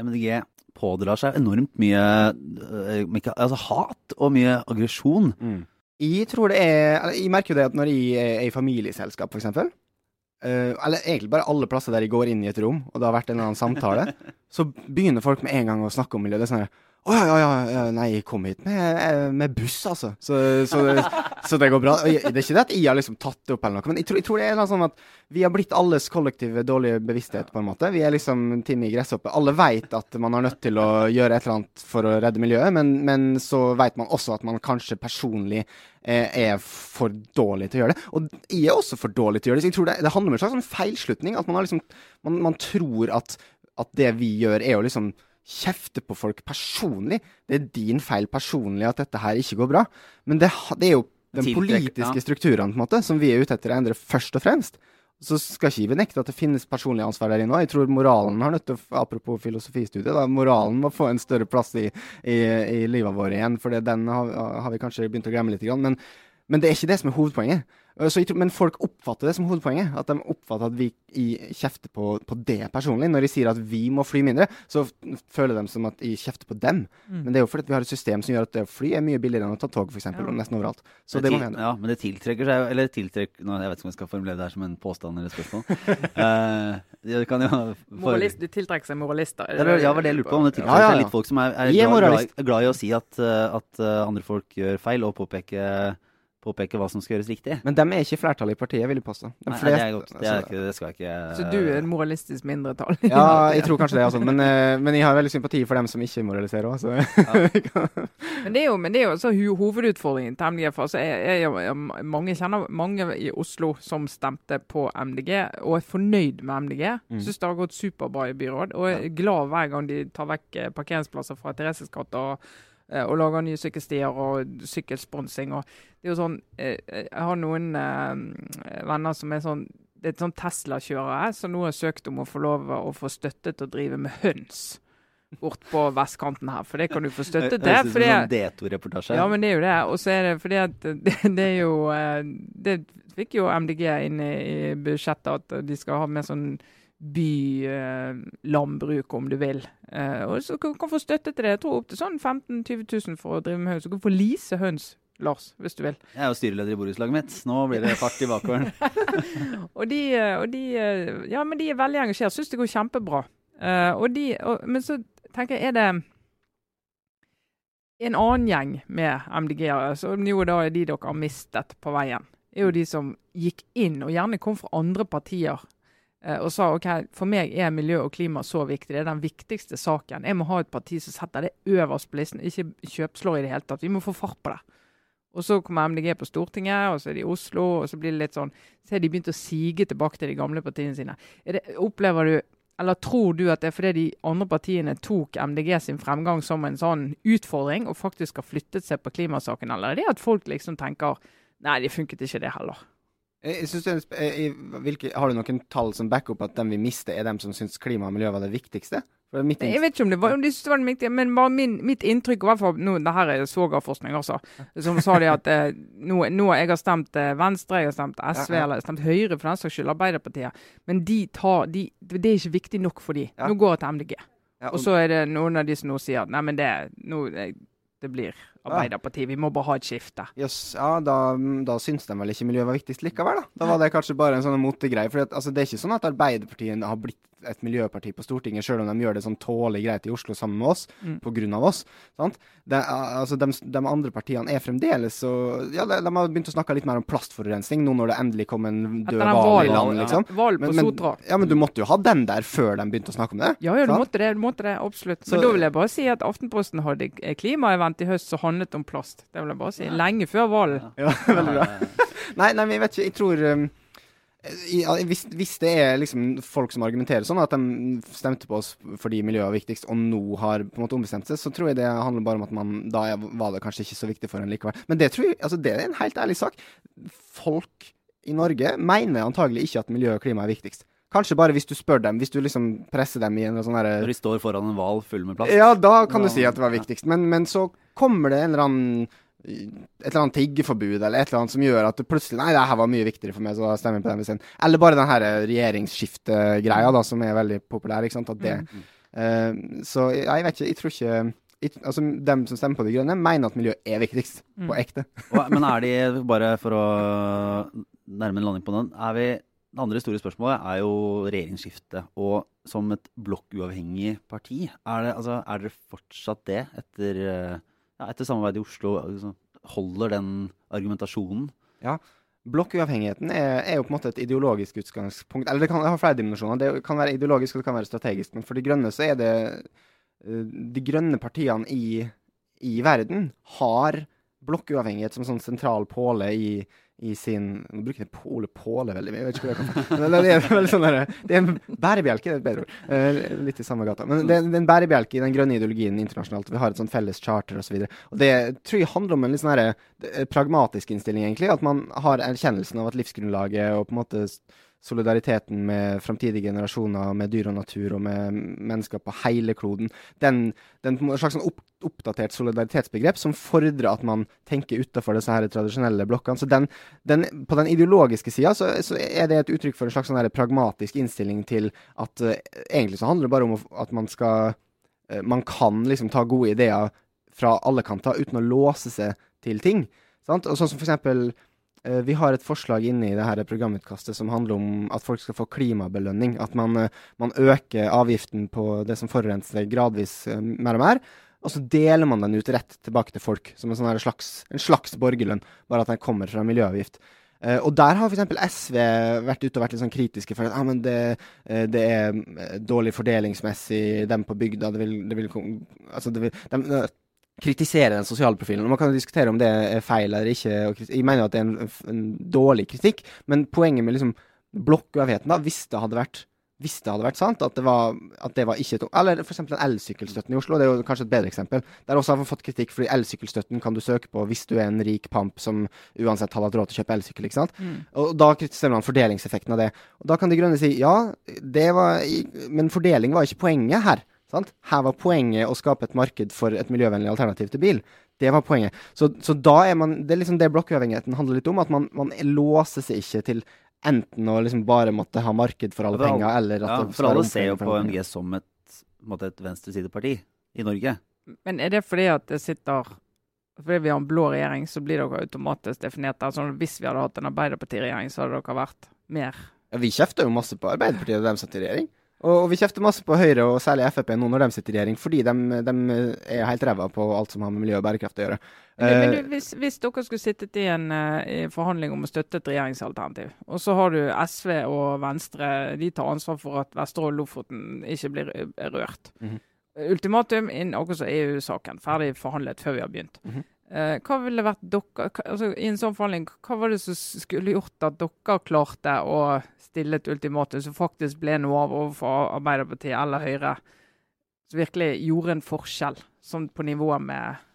MDG pådrar seg enormt mye øh, altså, hat og mye aggresjon. Mm. Jeg tror det er eller Jeg merker jo det at når jeg er i familieselskap, for eksempel eh, eller egentlig bare alle plasser der jeg går inn i et rom, og det har vært en eller annen samtale, så begynner folk med en gang å snakke om miljø. Det er sånn her, å ja, ja, ja, nei, jeg kom hit med, eh, med buss, altså. Så, så, så det går bra. Det er ikke det at jeg har liksom tatt det opp, eller noe, men jeg tror, jeg tror det er sånn at vi har blitt alles kollektive dårlige bevissthet, på en måte. Vi er liksom Timmy i gresshoppe. Alle vet at man er nødt til å gjøre et eller annet for å redde miljøet, men, men så vet man også at man kanskje personlig eh, er for dårlig til å gjøre det. Og jeg er også for dårlig til å gjøre det. Så jeg tror det, det handler om en slags feilslutning. At man har liksom Man, man tror at, at det vi gjør, er å liksom kjefte på folk personlig. Det er din feil personlig at dette her ikke går bra. Men det, det er jo de politiske ja. strukturene på en måte, som vi er ute etter å endre først og fremst. Så skal ikke vi nekte at det finnes personlig ansvar der inne òg. Jeg tror moralen har nødt til apropos filosofistudiet, da, moralen må få en større plass i, i, i livet vårt igjen. For den har, har vi kanskje begynt å glemme litt. Men Men det er ikke det som er hovedpoenget. Så jeg tror, men folk oppfatter det som hovedpoenget. At de oppfatter at vi i, kjefter på, på det personlig. Når de sier at vi må fly mindre, så føler de som at jeg kjefter på dem. Mm. Men det er jo fordi vi har et system som gjør at det å fly er mye billigere enn å ta tog, f.eks. Ja. og nesten overalt. Så det, det må hende. Ja, men det tiltrekker seg jo Eller tiltrekker nå, Jeg vet ikke om jeg skal formulere det her som en påstand eller et spørsmål. uh, det kan jo for- Moralist, du tiltrekker seg moralister. Ja, det ja, var det jeg lurte på. Om det Ja, tiltrekker ja, seg litt folk som er, er er glad, glad, i- glad i å si at, eh, at eh, andre folk gjør feil, og påpeke, påpeke hva som skal gjøres riktig. Men dem er ikke flertallet i partiet, vil jeg påstå. De Nei, fleste- det, er godt, det, er altså- ikke, det skal jeg ikke Så du er en moralistisk mindretall? Ja, jeg tror kanskje det. Altså. Men, eh, men jeg har veldig sympati for dem som ikke moraliserer òg, så Men det er jo, men det er jo så hovedutfordringen til MDG. For altså, jeg, jeg, jeg, mange kjenner mange i Oslo som stemte på MDG, og er fornøyd med MDG. Mm. Syns det har gått superbra i byråd, og er glad hver gang de tar vekk eh, parkeringsplasser fra Thereses gate og, og lager nye sykkelstier og sykkelsponsing. Og det er jo sånn, eh, jeg har noen eh, venner som er sånn det er et sånn Tesla-kjørere som nå har søkt om å få lov å få støtte til å drive med høns bort på vestkanten her. For det kan du få støtte til. Ut som fordi- en sånn D2-reportasje. ja, men det er jo det. Og så er det fordi at det, det er jo eh, Det fikk jo MDG inn i budsjettet at de skal ha med sånn bylandbruk, om du vil. Eh, og så kan kan få støtte til det. Jeg tror opp til sånn 15 000-20 000 for å drive med høns. Du kan få lease høns, Lars, hvis du vil. Jeg er jo styreleder i borettslaget mitt. Nå blir det fart i bakgården. Og de, eh, og de eh, Ja, men de er veldig engasjert. Syns det går kjempebra. Uh, og de, og, men så tenker jeg, er det en annen gjeng med MDG-ere, som jo da er de dere har mistet på veien, er jo de som gikk inn, og gjerne kom fra andre partier, og sa OK, for meg er miljø og klima så viktig. Det er den viktigste saken. Jeg må ha et parti som setter det øverst på listen, ikke kjøpslår i det hele tatt. Vi må få fart på det. Og så kommer MDG på Stortinget, og så er de i Oslo, og så blir det litt sånn Så har de begynt å sige tilbake til de gamle partiene sine. Det, opplever du eller tror du at det er fordi de andre partiene tok MDG sin fremgang som en sånn utfordring, og faktisk har flyttet seg på klimasaken, eller er det at folk liksom tenker Nei, det funket ikke, det heller. Jeg, jeg eh, hvilke, Har du noen tall som backer opp at dem vi mister, er dem som syns klima og miljø var det viktigste? Det mitt Jeg vet ikke om det var, om de syntes det var det viktige, men min, mitt inntrykk, i hvert fall nå, det her er svogerforskning også, som sa de at eh, nå, nå jeg har stemt eh, Venstre, jeg har stemt SV, Ja, ja. eller jeg har stemt Høyre for den saks skyld, Arbeiderpartiet, men de tar, de, det er ikke viktig nok for de. Ja. Nå går jeg til MDG. Og så er det noen av de som nå sier nei, men det, nå, det blir Arbeiderpartiet, vi må bare ha et skifte. Yes, ja, da, da syns de vel ikke miljøet var viktigst likevel, da. Da var det kanskje bare en sånn motegreie. For at, altså, det er ikke sånn at Arbeiderpartiet har blitt et miljøparti på Stortinget, selv om de gjør det sånn tålelig greit i Oslo sammen med oss, Mm. av oss. Sant? Det, altså, de, de andre partiene er fremdeles så Ja, de, de har begynt å snakke litt mer om plastforurensning nå når det endelig kom en død hval i land, ja. liksom. Hval på Men, men, ja, men du måtte jo ha den der før de begynte å snakke om det. Ja, ja, du sant? måtte det, du måtte det, absolutt. Så- Men da vil jeg bare si at Aftenposten hadde klimaevent i høst som handlet om plast. Det vil jeg bare si. Lenge før hvalen. Ja, veldig bra. Nei, nei, men jeg vet ikke. Jeg tror um, i, ja, hvis, hvis det er liksom folk som argumenterer sånn, at de stemte på oss fordi miljøet var viktigst, og nå har på en måte ombestemt seg, så tror jeg det handler bare om at man da er- var det kanskje ikke så viktig for en likevel. Men det tror jeg, altså det er en helt ærlig sak. Folk i Norge mener antagelig ikke at miljø og klima er viktigst. Kanskje bare hvis du spør dem, hvis du liksom presser dem i en sånn Når de står foran en hval full med plast. Ja, da kan du si at det var viktigst. Men, men så kommer det en eller annen et eller annet tiggeforbud eller et eller annet som gjør at det plutselig Nei, det her var mye viktigere for meg, så da stemmer jeg på den isteden. Eller bare den her regjeringsskiftegreia, da, som er veldig populær. ikke sant, at det Mm. uh, Så jeg vet ikke, jeg tror ikke jeg, altså, Dem som stemmer på De grønne, mener at miljøet er viktigst. Mm. På ekte. Men er de, bare for å nærme en landing på den, er vi Det andre store spørsmålet er jo regjeringsskifte. Og som et blokkuavhengig parti, er, det, altså, er dere fortsatt det etter, eh, ja, etter samarbeidet i Oslo? Altså, holder den argumentasjonen? Ja, Blokkuavhengigheten er, er jo på en måte et ideologisk utgangspunkt. Eller det kan ha flere dimensjoner. Det kan være ideologisk og det kan være strategisk. Men for De grønne så er det eh, De grønne partiene i, i verden har blokkuavhengighet som sånn sentral påle i, i sin Nå bruker jeg Pole Påle veldig mye. Jeg vet ikke hvor jeg det er sånn der, Det er en bærebjelke, det er et bedre ord. Eh, litt i samme gata. Men det, det er en bærebjelke i den grønne ideologien internasjonalt. Vi har et sånn felles charter osv. Det tror jeg handler om en litt sånn eh, pragmatisk innstilling, egentlig. At man har erkjennelsen av at livsgrunnlaget og på en måte solidariteten med framtidige generasjoner, med dyr og natur og med mennesker på hele kloden. Den, den slags sånn opp, oppdatert solidaritetsbegrep som fordrer at man tenker utafor disse her tradisjonelle blokkene. Så den, den, På den ideologiske sida så, så, er det et uttrykk for en slags sånn pragmatisk innstilling til at uh, egentlig så handler det bare om at man skal uh, Man kan liksom ta gode ideer fra alle kanter uten å låse seg til ting. Sant? Og sånn som for eksempel vi har et forslag inne i det her programutkastet som handler om at folk skal få klimabelønning. At man, eh, man øker avgiften på det som forurenser gradvis eh, mer og mer. Og så deler man den ut rett tilbake til folk, som en, sånn slags, en slags borgerlønn. Bare at den kommer fra miljøavgift. Og der har f.eks. SV vært ute og vært litt sånn kritiske for at ah, det, det, er dårlig fordelingsmessig, dem på bygda det vil, det vil, altså det vil, de, kritisere den sosiale profilen. Og Man kan jo diskutere om det er feil eller ikke. jeg mener at det er en, en dårlig kritikk, men poenget med liksom blokkuavheten, da, hvis det hadde vært hvis det hadde vært sant, at det var, at det var ikke Eller f.eks. den elsykkelstøtten i Oslo. Det er jo kanskje et bedre eksempel. Der også har vi fått kritikk fordi elsykkelstøtten kan du søke på hvis du er en rik pamp som uansett hadde hatt råd til å kjøpe elsykkel. ikke sant? Mm. Og da kritiserer man fordelingseffekten av det. Og da kan De Grønne si ja, det var Men fordeling var ikke poenget her. Sant? Her var poenget å skape et marked for et miljøvennlig alternativ til bil. Det var poenget. Så, så da er man Det er liksom det blokkuavhengigheten handler litt om. At man, man låser seg ikke til enten å liksom bare måtte ha marked for alle for penger, eller at ja, For alle ser jo på MG som et, måte et venstresideparti i Norge. Men er det fordi at det sitter fordi vi har en blå regjering, så blir dere automatisk definert der. Altså, hvis vi hadde hatt en Arbeiderparti-regjering, så hadde dere vært mer ja, Vi kjefter jo masse på Arbeiderpartiet og dem satt i regjering. Og vi kjefter masse på Høyre, og særlig Frp nå når de sitter i regjering, fordi de, de er helt ræva på alt som har med miljø og bærekraft å gjøre. Men, men du, hvis, hvis, dere skulle sittet i en i forhandling om å støtte et regjeringsalternativ, og så har du SV og Venstre, de tar ansvar for at Vesterålen og Lofoten ikke blir rørt. Mm -hmm. Ultimatum inn akkurat EU-saken, ferdig forhandlet før vi har begynt. Mm -hmm. Uh, hva ville vært dere, altså I en sånn forhandling, hva var det som skulle gjort at dere klarte å stille et ultimatum som faktisk ble noe av overfor Arbeiderpartiet eller Høyre, som virkelig gjorde en forskjell, sånn på nivå med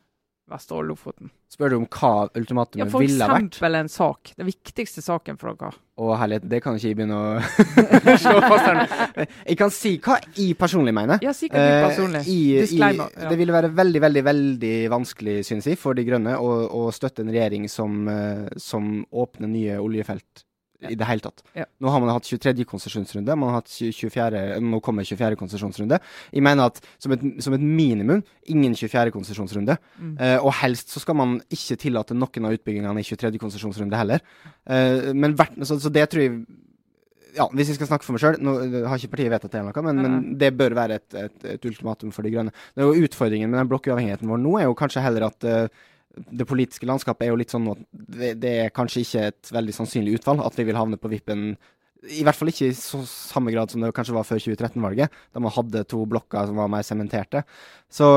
Vesterålen Lofoten. Spør du om hva ultimatumet ja, ville vært? For eksempel en sak. Den viktigste saken for dere. Å herlighet, det kan ikke jeg begynne å slå fast her. Jeg kan si hva jeg personlig mener. Ja, si hva du eh, personlig. I, Disclaimer. I, ja. Det ville være veldig, veldig veldig vanskelig, synes jeg, for De Grønne å, å støtte en regjering som, uh, som åpner nye oljefelt i det hele tatt. Ja. Nå har man hatt 23. konsesjonsrunde, man har hatt 24, nå kommer 24. konsesjonsrunde. Jeg mener at som et, som et minimum ingen 24. konsesjonsrunde. Mm. Uh, og helst så skal man ikke tillate noen av utbyggingene i 23. konsesjonsrunde heller. Uh, men hvert, så, så, det tror jeg ja, Hvis jeg skal snakke for meg sjøl, nå har ikke partiet vedtatt det, noe, men, men, det bør være et, et, et, ultimatum for De grønne. Det er jo Utfordringen med den blokkuavhengigheten vår nå er jo kanskje heller at uh, det politiske landskapet er jo litt sånn at det, det, er kanskje ikke et veldig sannsynlig utfall at vi vil havne på vippen. I hvert fall ikke i så samme grad som det kanskje var før 2013-valget, da man hadde to blokker som var mer sementerte. Så,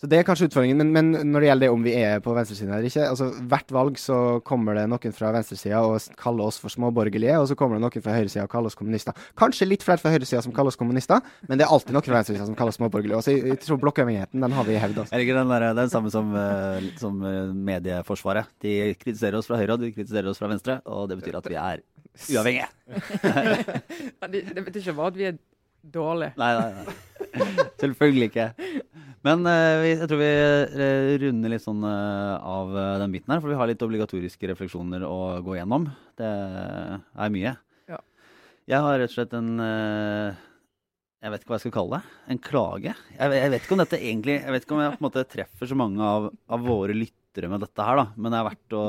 så, det er kanskje utfordringen. Men, men, når det gjelder det om vi er på venstresiden eller ikke altså Hvert valg så kommer det noen fra venstresida og kaller oss for småborgerlige, og så kommer det noen fra høyresida og kaller oss kommunister. Kanskje litt flere fra høyresida som kaller oss kommunister, men det er alltid noen fra venstresida som kaller oss småborgerlige. Så jeg, jeg tror blokkavhengigheten, den har vi i hevd. Altså. Er det ikke den, der, den samme som, uh, som uh, medieforsvaret? De kritiserer oss fra høyre, og de kritiserer oss fra venstre, og det betyr at vi er uavhengige. det, det betyr ikke bare at vi er dårlige. Nei, nei, nei. Selvfølgelig ikke. Men uh, jeg tror vi uh, runder litt sånn uh, av den biten her, for vi har litt obligatoriske refleksjoner å gå gjennom. Det er mye. Ja. Jeg har rett og slett en Jeg vet ikke hva jeg skal kalle det. En klage. Jeg, jeg, vet ikke om dette egentlig Jeg vet ikke om jeg på en måte treffer så mange av, av våre lyttere med dette her, da. Men det er verdt å,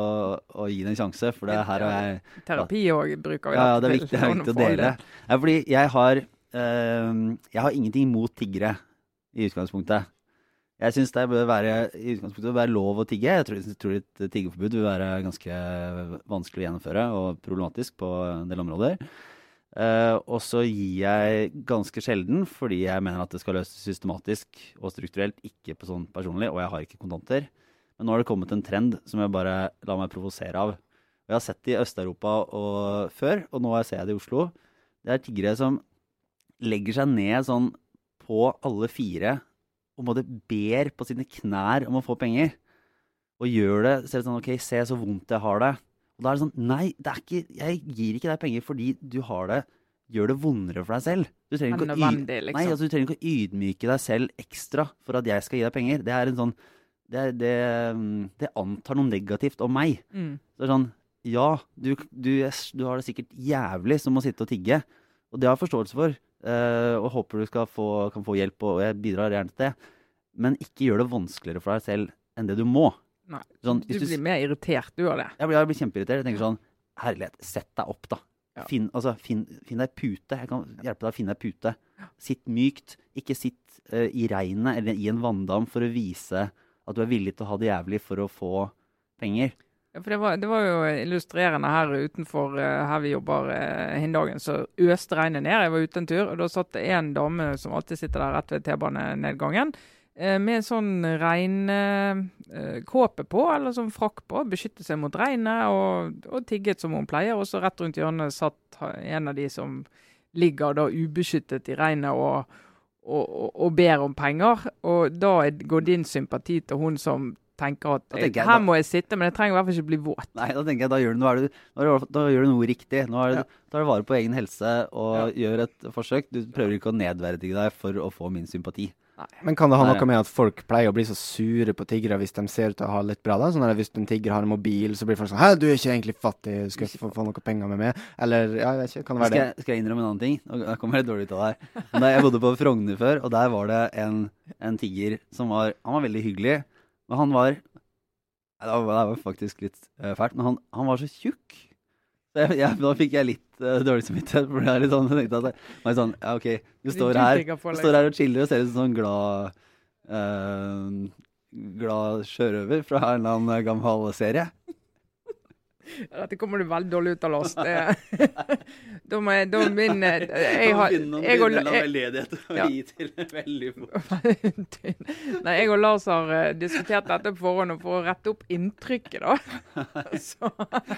å gi det en sjanse, for det her har jeg Terapi òg bruker vi. Ja, ja, det er viktig, det er viktig å dele. Ja, fordi jeg har Jeg har ingenting imot tiggere i utgangspunktet. Jeg syns det bør være, i utgangspunktet bør være lov å tigge. Jeg tror, jeg tror et tiggeforbud vil være ganske vanskelig å gjennomføre og problematisk på en del områder. Uh, og så gir jeg ganske sjelden, fordi jeg mener at det skal løses systematisk og strukturelt, ikke på sånn personlig, og jeg har ikke kontanter. Men nå har det kommet en trend som jeg bare lar meg provosere av. Jeg har sett det i Øst-Europa før, og nå ser jeg det i Oslo. Det er tiggere som legger seg ned sånn på alle fire og måtte ber på sine knær om å få penger. Og gjør det. Ser sånn OK, se så vondt jeg har det. Og da er det sånn Nei, det er ikke, jeg gir ikke deg penger fordi du har det Gjør det vondere for deg selv. Du trenger, ikke å, liksom. nei, altså, du trenger ikke å ydmyke deg selv ekstra for at jeg skal gi deg penger. Det er en sånn Det, det, mm, det antar noe negativt om meg. Mm. Så det er sånn Ja, du, du, du har det sikkert jævlig som å sitte og tigge. Og det har jeg forståelse for. eh, og håper du skal få, kan få hjelp, og jeg bidrar gjerne til det. Men ikke gjør det vanskeligere for deg selv enn det du må. Nei. Sånn, du, blir mer irritert, du av det. jeg blir, jeg blir kjempeirritert. Jeg tenker sånn Herlighet, sett deg opp, da. Ja. Finn, altså, finn, finn deg pute. Jeg kan hjelpe deg å finne deg pute. Sitt mykt. Ikke sitt uh, i regnet eller i en vanndam for å vise at du er villig til å ha det jævlig for å få penger. Ja, for det var, det var jo illustrerende her utenfor eh, her vi jobber uh, Hindhagen. Så øste regnet ned. Jeg var ute en tur, og da satt det en dame som alltid sitter der rett ved T-banenedgangen, eh, med en sånn regnkåpe på, eller sånn frakk på. Beskytte seg mot regnet og, og tigget som hun pleier. Og så rett rundt hjørnet satt en av de som ligger da ubeskyttet i regnet og, og, og, og ber om penger. Og da går din sympati til hun som tenker at jeg, jeg her må jeg sitte, men jeg trenger i hvert fall ikke bli våt. Nei, da tenker jeg da gjør du, nå er du, da gjør du noe riktig. Nå er du, Ja. tar du vare på egen helse og gjør et forsøk. Du prøver ikke å nedverdige deg for å få min sympati. Men kan det ha noe med at folk pleier å bli så sure på tiggere hvis de ser ut til å ha litt bra? da? Sånn at Hvis en tigger har en mobil, så blir folk sånn 'Hæ, du er ikke egentlig fattig, du skal ikke få, få noe penger med meg?' Eller ja, jeg vet ikke, kan det være Skal det? skal jeg innrømme en annen ting? Nå kommer jeg litt dårlig ut av det her. Men da jeg bodde på Frogner før, og der var det en, en tigger som var Han var veldig hyggelig, men han var Det var, det var faktisk litt eh, fælt, men han, han var så tjukk. Jeg, jeg, da fikk jeg litt uh, dårlig samvittighet. For det er litt sånn, jeg tenkte at jeg, sånn, ja ok, du står her Du står her og chiller og ser ut som en sånn glad uh, Glad sjørøver fra en eller annen gammel serie. Dette kommer du veldig dårlig ut av, Lars. Da må jeg, da min eh, jeg har, jeg og, jeg, å gi til veldig få. Nei, jeg og Lars har eh, diskutert dette på forhånd og for å rette opp inntrykket, da. Så,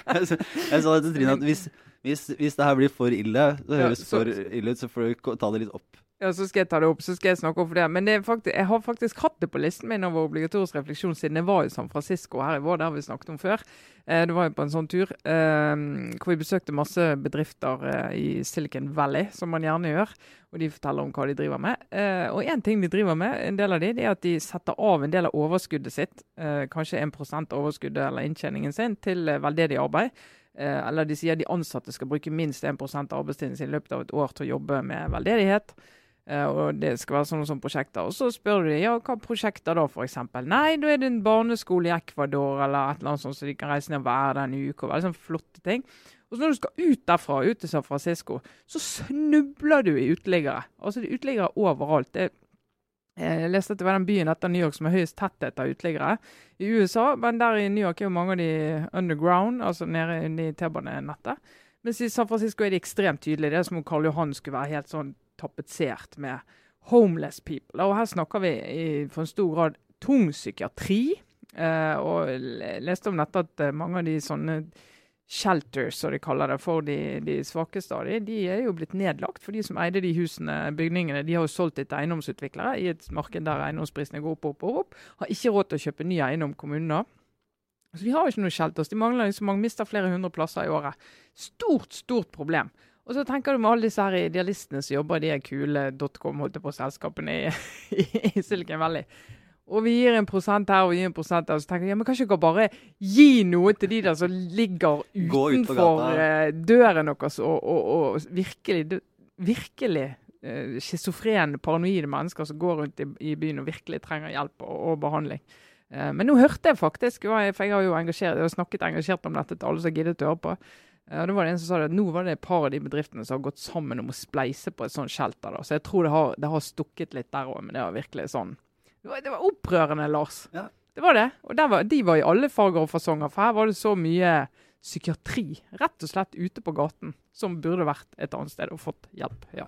Jeg sa jeg det til Trine at hvis, hvis, hvis det her blir for ille, det Ja, så- for ille ut, så får du ta det litt opp. Ja, så skal jeg ta det opp, så skal jeg snakke om det. Men det faktisk, jeg har faktisk hatt det på listen min over obligatorisk refleksjon siden jeg var i San Francisco her vår. Det har vi snakket om før. Eh, det var jo på en sånn tur eh, hvor vi besøkte masse bedrifter eh, i Silicon Valley, som man gjerne gjør. Og de forteller om hva de driver med. Og én ting de driver med, en del av de, det er at de setter av en del av overskuddet sitt, kanskje 1 av overskuddet eller inntjeningen sin, til veldedig arbeid. Eller de sier de ansatte skal bruke minst 1% av arbeidstiden sin i løpet av et år til å jobbe med veldedighet. Eh, og det skal være sånne, sånne prosjekter. Og så spør du de, ja, hva prosjekter da, f.eks.? Nei, da er det en barneskole i Ecuador eller et eller annet sånt, så de kan reise ned hver den uke. og Veldig sånne flotte ting. Og så når du skal ut derfra, ut til San Francisco, så snubler du i uteliggere. Altså det er uteliggere overalt. Det, jeg leste at det var den byen etter New York som har høyest tetthet av uteliggere i USA. Men der i New York er jo mange av de underground, altså nede i T-banenettet. Mens i San Francisco er de ekstremt tydelige. Det er som om Karl Johan skulle være helt sånn tapetsert med homeless people. Og her snakker vi i, for en stor grad tung psykiatri. Eh, og leste om dette at eh, mange av de sånne shelters, som de kaller det, for de, de svakeste av de, de er jo blitt nedlagt. For de som eide de husene, bygningene, de har jo solgt etter eiendomsutviklere i et marked der eiendomsprisene går opp, opp, opp, opp. Har ikke råd til å kjøpe ny eiendom kommuner. Så de har jo ikke noe shelters. De mangler liksom, mange mister flere hundre plasser i året. Stort, stort problem. Og så tenker du med alle disse her idealistene som jobber i de kule dotcom holdt på selskapene i, i, i Silicon Valley. Og vi gir en prosent her og vi gir en prosent der. Og så tenker jeg ja, men kan ikke dere bare gi noe til de der som ligger utenfor ut eh, døren deres og, og, og virkelig, virkelig eh, schizofrene, paranoide mennesker som går rundt i, i byen og virkelig trenger hjelp og, og behandling. Eh, men nå hørte jeg faktisk, for jeg har jo engasjert, jeg har snakket engasjert om dette til alle som har giddet å høre på. Eh, og da var det en som sa det, at Nå var det et par av de bedriftene som har gått sammen om å spleise på et sånt shelter. da. Så jeg tror det har, det har stukket litt der òg, men det var virkelig sånn Det var, det var opprørende, Lars. Ja. Det var det. Og var, de var i alle farger og fasonger, for her var det så mye psykiatri rett og slett ute på gaten som burde vært et annet sted og fått hjelp. ja.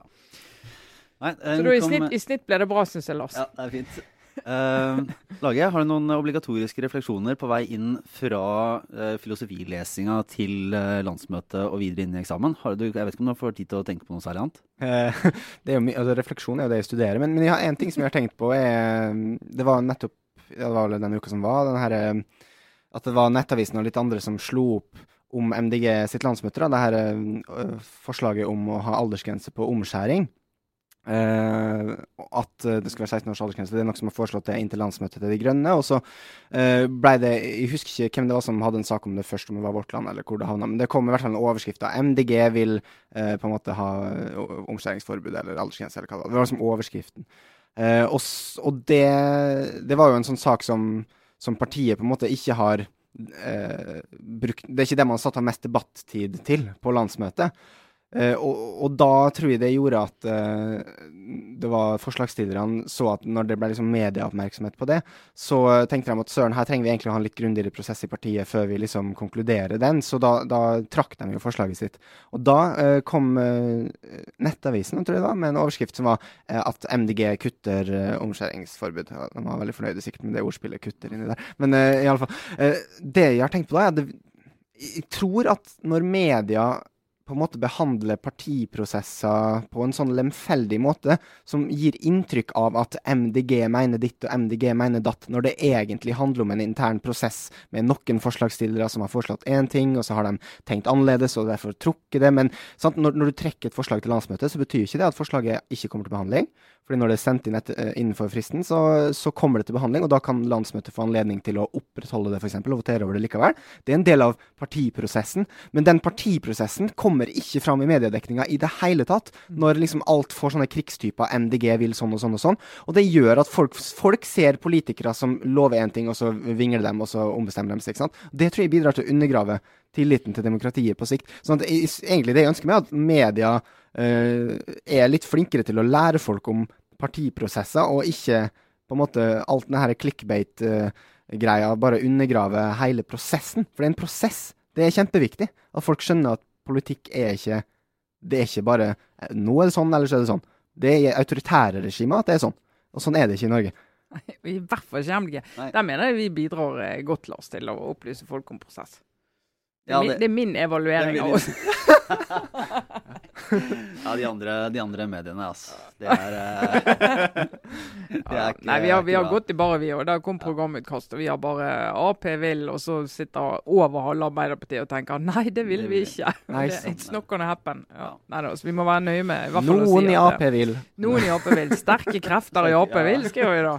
Nei, Så da, i, snitt, i snitt ble det bra, syns jeg, Lars. Ja, det er fint. Uh, Lage, har du noen obligatoriske refleksjoner på vei inn fra uh, filosofilesinga til uh, landsmøtet og videre inn i eksamen? Du, jeg vet ikke om du får tid til å tenke på noe særlig annet? Uh, det er altså, refleksjon er jo det jeg studerer, men, men jeg har en ting som jeg har tenkt på. Er, det var nettopp ja, Det var vel den uka som var, her, at det var Nettavisen og litt andre som slo opp om MDG sitt landsmøte, da, det her forslaget om å ha aldersgrense på omskjæring. Uh, at uh, det skulle være 16 års aldersgrense. Det er noe som er foreslått til inntil landsmøtet til De Grønne. Og så uh, ble det Jeg husker ikke hvem det var som hadde en sak om det først, om det var Vårt Land eller hvor det havna. Men det kom i hvert fall en overskrift. da MDG vil på en måte ha omskjæringsforbud eller aldersgrense, eller hva det var. Det var liksom overskriften. og, og det, det, var jo en sånn sak som, som partiet på en måte ikke har brukt Det er ikke det man har satt av mest debattid til på landsmøtet. Uh, og, og, da tror jeg det gjorde at uh, det var forslagsstillerne så at når det ble liksom medieoppmerksomhet på det, så uh, tenkte de at søren, her trenger vi egentlig å ha en litt grundigere prosess i partiet før vi liksom konkluderer den. Så da, da trakk de jo forslaget sitt. Og da kom Nettavisen tror jeg da, med en overskrift som var at MDG kutter omskjæringsforbud. De var veldig fornøyde sikkert med det ordspillet 'kutter' inni der. Men i alle fall. det jeg har tenkt på da, er at det, jeg tror at når media på en måte behandler partiprosesser på en sånn lemfeldig måte, som gir inntrykk av at MDG mener ditt og MDG mener datt, når det egentlig handler om en intern prosess med noen forslagsstillere som har foreslått én ting, og så har de tenkt annerledes og derfor trukket det. Men når, når, du trekker et forslag til landsmøtet, så betyr ikke det at forslaget ikke kommer til behandling. Fordi når det er sendt inn etter, uh, innenfor fristen, så, så, kommer det til behandling, og da kan landsmøtet få anledning til å opprettholde det, f.eks., og votere over det likevel. Det er en del av partiprosessen. Men den partiprosessen kommer ikke fram i mediedekninga i det hele tatt, når liksom alt får sånne krigstyper. MDG vil sånn og sånn og sånn. Og det gjør at folk, folk ser politikere som lover én ting, og så vingler dem, og så ombestemmer de seg. ikke sant? Det tror jeg bidrar til å undergrave tilliten til demokratiet på sikt. Sånn at egentlig det jeg ønsker meg, at media øh, er litt flinkere til å lære folk om partiprosesser, og ikke på en måte alt denne clickbait-greia bare undergrave hele prosessen. For det er en prosess. Det er kjempeviktig at folk skjønner at politikk er ikke Det er ikke bare eh, Nå er det sånn, eller så er det sånn. Det er i autoritære regimer at det er sånn. Og sånn er det ikke i Norge. Nei, I hvert fall ikke MDG. Der mener jeg vi bidrar eh, godt Lars, til å opplyse folk om prosess. Det er, ja, det, min, det er min evaluering av oss. ja, de andre, de andre, mediene, altså. Det er, uh, det er ikke, Nei, vi har, vi har gått i bare, vi òg. Det kom programutkast, og vi har bare Ap vil, og så sitter over halve Arbeiderpartiet og tenker nei, det vil vi ikke. Nei, It's not gonna happen. Ja. Nei, altså, vi må være nøye med hvert fall Noen si i Ap vil. Noen i Ap vil. Sterke krefter i Ap vil, skriver vi da.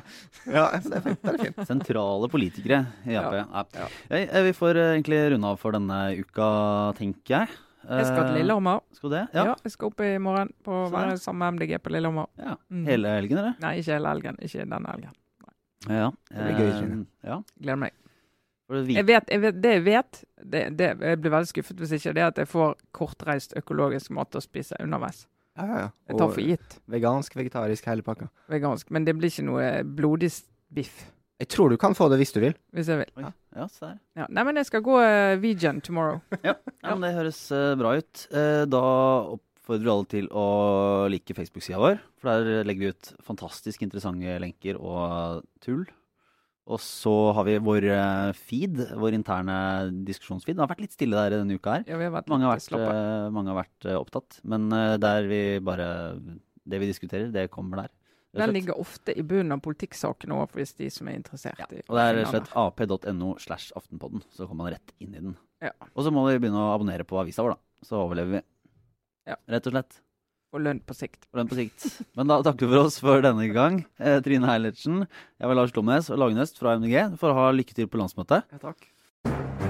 Ja, det er fint. Det er fint. Sentrale politikere i Ap. Ja. Ja. Vi får egentlig runde av for denne uka, tenker jeg. Jeg skal til Lillehammer. Skal du det? Ja. ja. Jeg skal opp i morgen på å være sammen med MDG på Lillehammer. Ja. Mm. Hele helgen, eller? Nei, ikke hele helgen. Ikke denne helgen. Nei. Ja. Det blir gøy. Eh, ja. Gleder meg. Jeg vet, jeg vet, det jeg vet, det, det, jeg blir veldig skuffet hvis ikke, det er at jeg får kortreist økologisk mat å spise underveis. Ja, ja, ja. Jeg tar for gitt. Vegansk, vegetarisk, hele pakka. Vegansk, Men det blir ikke noe blodig biff. Jeg tror du kan få det hvis du vil. Hvis jeg vil. Ja, ja se der. Ja. Nei, men jeg skal gå uh, vegan tomorrow. ja. ja, men det høres uh, bra ut. Uh, da oppfordrer vi alle til å like Facebook-sida vår. For der legger vi ut fantastisk interessante lenker og tull. Og så har vi vår feed, vår interne diskusjonsfeed. Det har vært litt stille der denne uka her. Ja, vi har vært mange, har vært, mange har vært opptatt. Men der vi bare Det vi diskuterer, det kommer der. Den ligger ofte i bunnen av politikksakene òg, hvis de som er interessert. Ja. i Og det er rett og slett ap.no slash Aftenpodden, så kommer man rett inn i den. Ja. Og så må vi begynne å abonnere på avisa vår, da. Så overlever vi. Ja. Rett og slett. Og lønn på sikt. Og lønn på sikt. Men da takker vi for oss for denne gang. Eh, Trine Heilertsen, jeg var Lars Lomnes og Lagnøst fra MDG. For å ha lykke til på landsmøtet. Ja, takk.